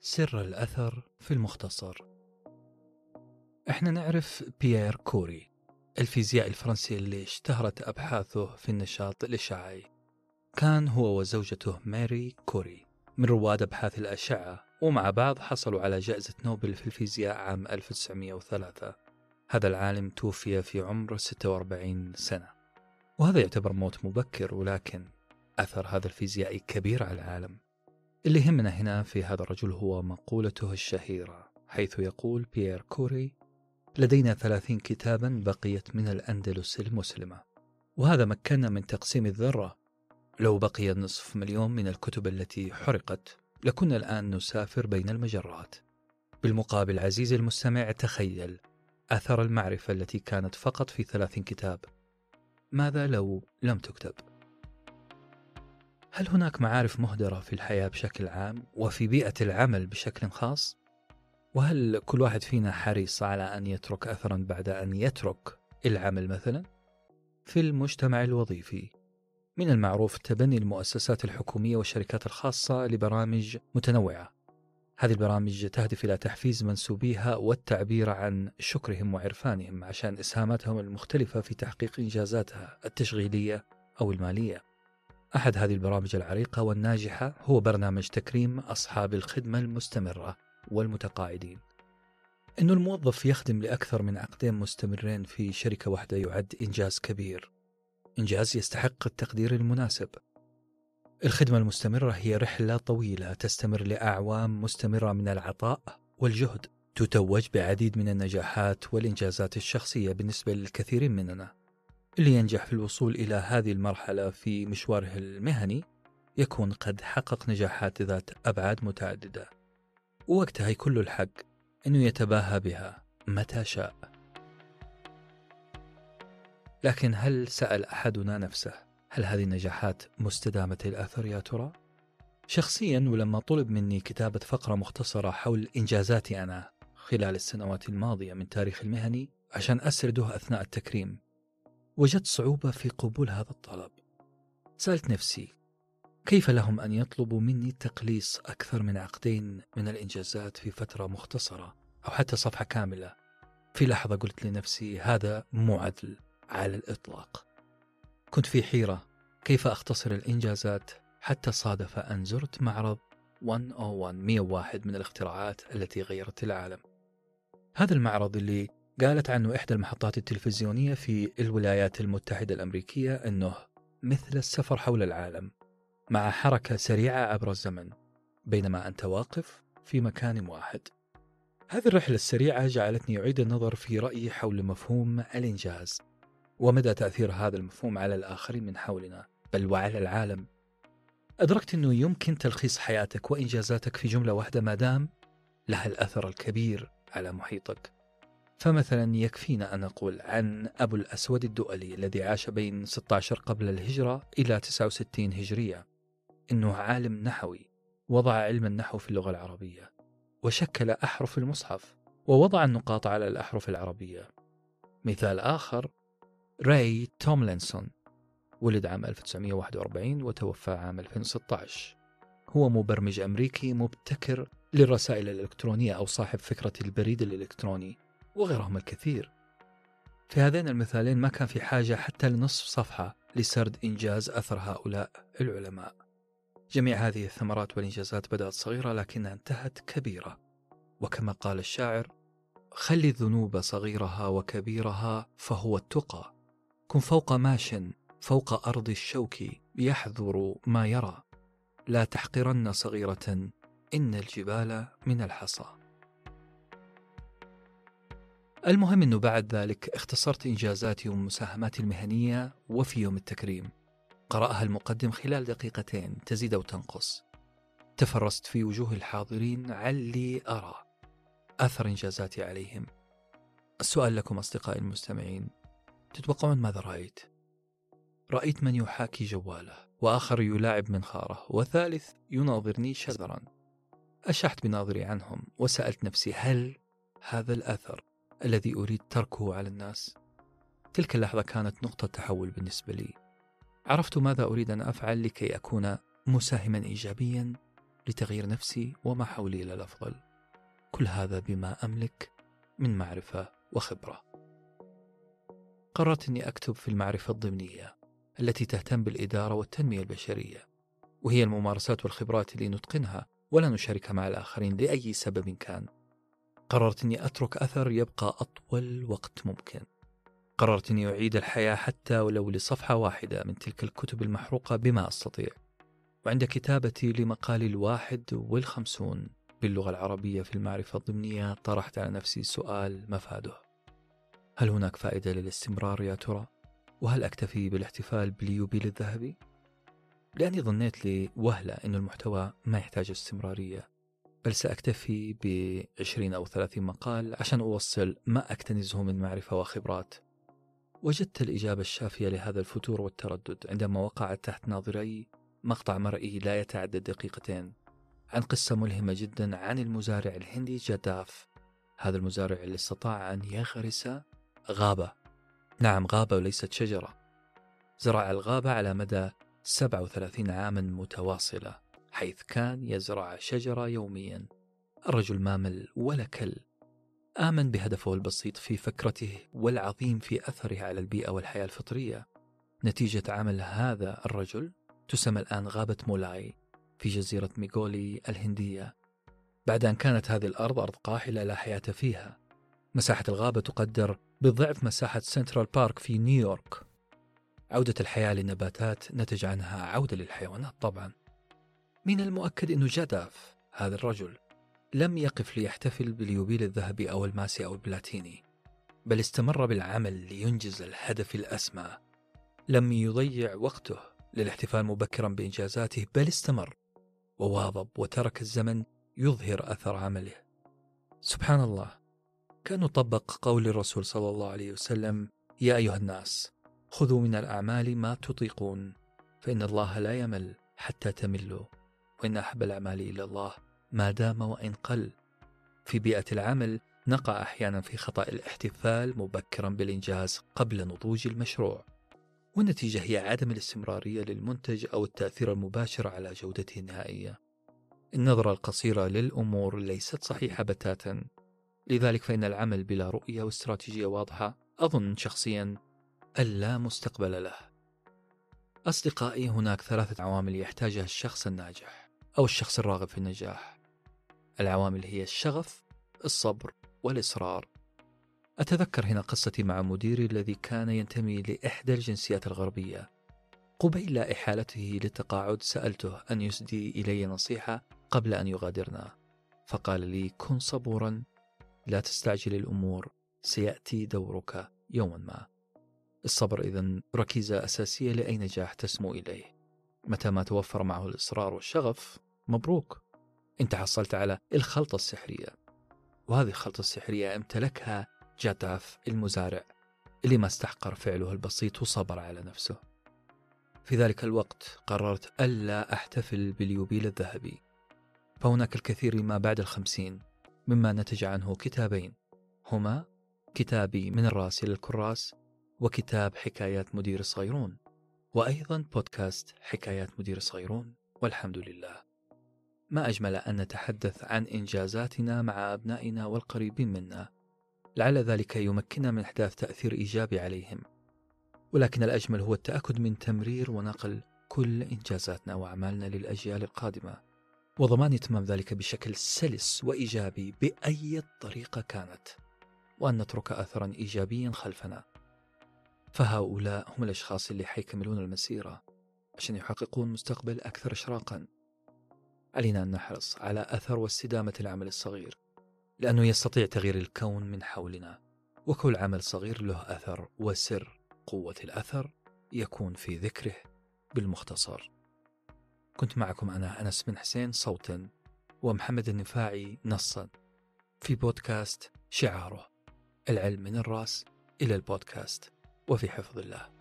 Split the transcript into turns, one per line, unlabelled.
سر الأثر في المختصر. إحنا نعرف بيير كوري الفيزياء الفرنسي اللي اشتهرت أبحاثه في النشاط الإشعاعي. كان هو وزوجته ماري كوري من رواد أبحاث الأشعة ومع بعض حصلوا على جائزة نوبل في الفيزياء عام 1903 هذا العالم توفي في عمر 46 سنة. وهذا يعتبر موت مبكر ولكن أثر هذا الفيزيائي كبير على العالم. اللي يهمنا هنا في هذا الرجل هو مقولته الشهيرة حيث يقول بيير كوري لدينا ثلاثين كتابا بقيت من الأندلس المسلمة وهذا مكننا من تقسيم الذرة. لو بقي نصف مليون من الكتب التي حرقت لكنا الآن نسافر بين المجرات. بالمقابل عزيزي المستمع تخيل أثر المعرفة التي كانت فقط في ثلاثين كتاب. ماذا لو لم تكتب؟ هل هناك معارف مهدرة في الحياة بشكل عام وفي بيئة العمل بشكل خاص؟ وهل كل واحد فينا حريص على أن يترك أثرا بعد أن يترك العمل مثلا؟ في المجتمع الوظيفي من المعروف تبني المؤسسات الحكومية والشركات الخاصة لبرامج متنوعة هذه البرامج تهدف إلى تحفيز منسوبيها والتعبير عن شكرهم وعرفانهم عشان إسهاماتهم المختلفة في تحقيق إنجازاتها التشغيلية أو المالية أحد هذه البرامج العريقة والناجحة هو برنامج تكريم أصحاب الخدمة المستمرة والمتقاعدين. إنه الموظف يخدم لأكثر من عقدين مستمرين في شركة واحدة يعد إنجاز كبير. إنجاز يستحق التقدير المناسب. الخدمة المستمرة هي رحلة طويلة تستمر لأعوام مستمرة من العطاء والجهد. تتوج بعديد من النجاحات والإنجازات الشخصية بالنسبة للكثيرين مننا. اللي ينجح في الوصول إلى هذه المرحلة في مشواره المهني يكون قد حقق نجاحات ذات أبعاد متعددة ووقتها يكون له الحق أنه يتباهى بها متى شاء لكن هل سأل أحدنا نفسه هل هذه النجاحات مستدامة الأثر يا ترى؟ شخصيا ولما طلب مني كتابة فقرة مختصرة حول إنجازاتي أنا خلال السنوات الماضية من تاريخ المهني عشان أسرده أثناء التكريم وجدت صعوبة في قبول هذا الطلب. سألت نفسي كيف لهم أن يطلبوا مني تقليص أكثر من عقدين من الإنجازات في فترة مختصرة أو حتى صفحة كاملة؟ في لحظة قلت لنفسي هذا مو عدل على الإطلاق. كنت في حيرة كيف أختصر الإنجازات حتى صادف أن زرت معرض 101 101 من الاختراعات التي غيرت العالم. هذا المعرض اللي قالت عنه إحدى المحطات التلفزيونية في الولايات المتحدة الأمريكية أنه مثل السفر حول العالم مع حركة سريعة عبر الزمن بينما أنت واقف في مكان واحد. هذه الرحلة السريعة جعلتني أعيد النظر في رأيي حول مفهوم الإنجاز ومدى تأثير هذا المفهوم على الآخرين من حولنا بل وعلى العالم. أدركت أنه يمكن تلخيص حياتك وإنجازاتك في جملة واحدة ما دام لها الأثر الكبير على محيطك. فمثلا يكفينا أن نقول عن أبو الأسود الدؤلي الذي عاش بين 16 قبل الهجرة إلى 69 هجرية. إنه عالم نحوي وضع علم النحو في اللغة العربية وشكل أحرف المصحف ووضع النقاط على الأحرف العربية. مثال آخر راي توملينسون ولد عام 1941 وتوفى عام 2016 هو مبرمج أمريكي مبتكر للرسائل الإلكترونية أو صاحب فكرة البريد الإلكتروني. وغيرهم الكثير. في هذين المثالين ما كان في حاجة حتى لنصف صفحة لسرد إنجاز أثر هؤلاء العلماء. جميع هذه الثمرات والإنجازات بدأت صغيرة لكنها انتهت كبيرة. وكما قال الشاعر خلي الذنوب صغيرها وكبيرها فهو التقى. كن فوق ماش فوق أرض الشوك يحذر ما يرى. لا تحقرن صغيرة إن الجبال من الحصى. المهم أنه بعد ذلك اختصرت إنجازاتي ومساهماتي المهنية وفي يوم التكريم. قرأها المقدم خلال دقيقتين تزيد أو تنقص. تفرست في وجوه الحاضرين علي أرى. أثر إنجازاتي عليهم. السؤال لكم أصدقائي المستمعين. تتوقعون ماذا رأيت؟ رأيت من يحاكي جواله وآخر يلاعب منخاره وثالث يناظرني شذرا. أشحت بناظري عنهم وسألت نفسي هل هذا الأثر الذي أريد تركه على الناس. تلك اللحظة كانت نقطة تحول بالنسبة لي. عرفت ماذا أريد أن أفعل لكي أكون مساهما إيجابيا لتغيير نفسي وما حولي إلى الأفضل. كل هذا بما أملك من معرفة وخبرة. قررت أني أكتب في المعرفة الضمنية التي تهتم بالإدارة والتنمية البشرية وهي الممارسات والخبرات اللي نتقنها ولا نشاركها مع الآخرين لأي سبب كان. قررت أني أترك أثر يبقى أطول وقت ممكن قررت أني أعيد الحياة حتى ولو لصفحة واحدة من تلك الكتب المحروقة بما أستطيع وعند كتابتي لمقالي الواحد والخمسون باللغة العربية في المعرفة الضمنية طرحت على نفسي سؤال مفاده هل هناك فائدة للاستمرار يا ترى؟ وهل أكتفي بالاحتفال باليوبيل الذهبي؟ لأني ظنيت لي وهلة أن المحتوى ما يحتاج استمرارية بل سأكتفي ب 20 أو 30 مقال عشان أوصل ما أكتنزه من معرفة وخبرات. وجدت الإجابة الشافية لهذا الفتور والتردد عندما وقعت تحت ناظري مقطع مرئي لا يتعدى دقيقتين عن قصة ملهمة جدا عن المزارع الهندي جداف. هذا المزارع اللي استطاع أن يغرس غابة. نعم غابة وليست شجرة. زرع الغابة على مدى 37 عاما متواصلة. حيث كان يزرع شجرة يوميا. الرجل ما مل ولا كل. آمن بهدفه البسيط في فكرته والعظيم في أثره على البيئة والحياة الفطرية. نتيجة عمل هذا الرجل تسمى الآن غابة مولاي في جزيرة ميغولي الهندية. بعد أن كانت هذه الأرض أرض قاحلة لا حياة فيها. مساحة الغابة تقدر بضعف مساحة سنترال بارك في نيويورك. عودة الحياة للنباتات نتج عنها عودة للحيوانات طبعا. من المؤكد أنه جداف هذا الرجل. لم يقف ليحتفل باليوبيل الذهبي أو الماسي أو البلاتيني بل استمر بالعمل لينجز الهدف الأسمى. لم يضيع وقته للاحتفال مبكرا بإنجازاته بل استمر وواظب وترك الزمن يظهر أثر عمله. سبحان الله. كانه طبق قول الرسول صلى الله عليه وسلم يا أيها الناس خذوا من الأعمال ما تطيقون فإن الله لا يمل حتى تملوا. وإن أحب الأعمال إلى الله ما دام وإن قل. في بيئة العمل نقع أحيانا في خطأ الاحتفال مبكرا بالإنجاز قبل نضوج المشروع. والنتيجة هي عدم الاستمرارية للمنتج أو التأثير المباشر على جودته النهائية. النظرة القصيرة للأمور ليست صحيحة بتاتا. لذلك فإن العمل بلا رؤية واستراتيجية واضحة أظن شخصيا ألا مستقبل له. أصدقائي هناك ثلاثة عوامل يحتاجها الشخص الناجح. أو الشخص الراغب في النجاح. العوامل هي الشغف الصبر والإصرار. أتذكر هنا قصتي مع مديري الذي كان ينتمي لإحدى الجنسيات الغربية. قبيل إحالته للتقاعد سألته أن يسدي إلي نصيحة قبل أن يغادرنا. فقال لي كن صبورا لا تستعجل الأمور سيأتي دورك يوما ما. الصبر إذا ركيزة أساسية لأي نجاح تسمو إليه. متى ما توفر معه الإصرار والشغف مبروك. أنت حصلت على الخلطة السحرية وهذه الخلطة السحرية امتلكها جداف المزارع اللي ما استحقر فعله البسيط وصبر على نفسه. في ذلك الوقت قررت ألا أحتفل باليوبيل الذهبي. فهناك الكثير ما بعد الخمسين مما نتج عنه كتابين هما كتابي من الراس إلى الكراس وكتاب حكايات مدير الصغيرون وأيضا بودكاست حكايات مدير الصغيرون والحمد لله. ما أجمل أن نتحدث عن إنجازاتنا مع أبنائنا والقريبين منا. لعل ذلك يمكننا من إحداث تأثير إيجابي عليهم. ولكن الأجمل هو التأكد من تمرير ونقل كل إنجازاتنا وأعمالنا للأجيال القادمة. وضمان إتمام ذلك بشكل سلس وإيجابي بأي طريقة كانت. وأن نترك أثرا إيجابيا خلفنا. فهؤلاء هم الأشخاص اللي حيكملون المسيرة عشان يحققون مستقبل أكثر إشراقا. علينا أن نحرص على أثر واستدامة العمل الصغير لأنه يستطيع تغيير الكون من حولنا وكل عمل صغير له أثر وسر قوة الأثر يكون في ذكره بالمختصر. كنت معكم أنا أنس بن حسين صوتا ومحمد النفاعي نصا في بودكاست شعاره العلم من الرأس إلى البودكاست. وفي حفظ الله.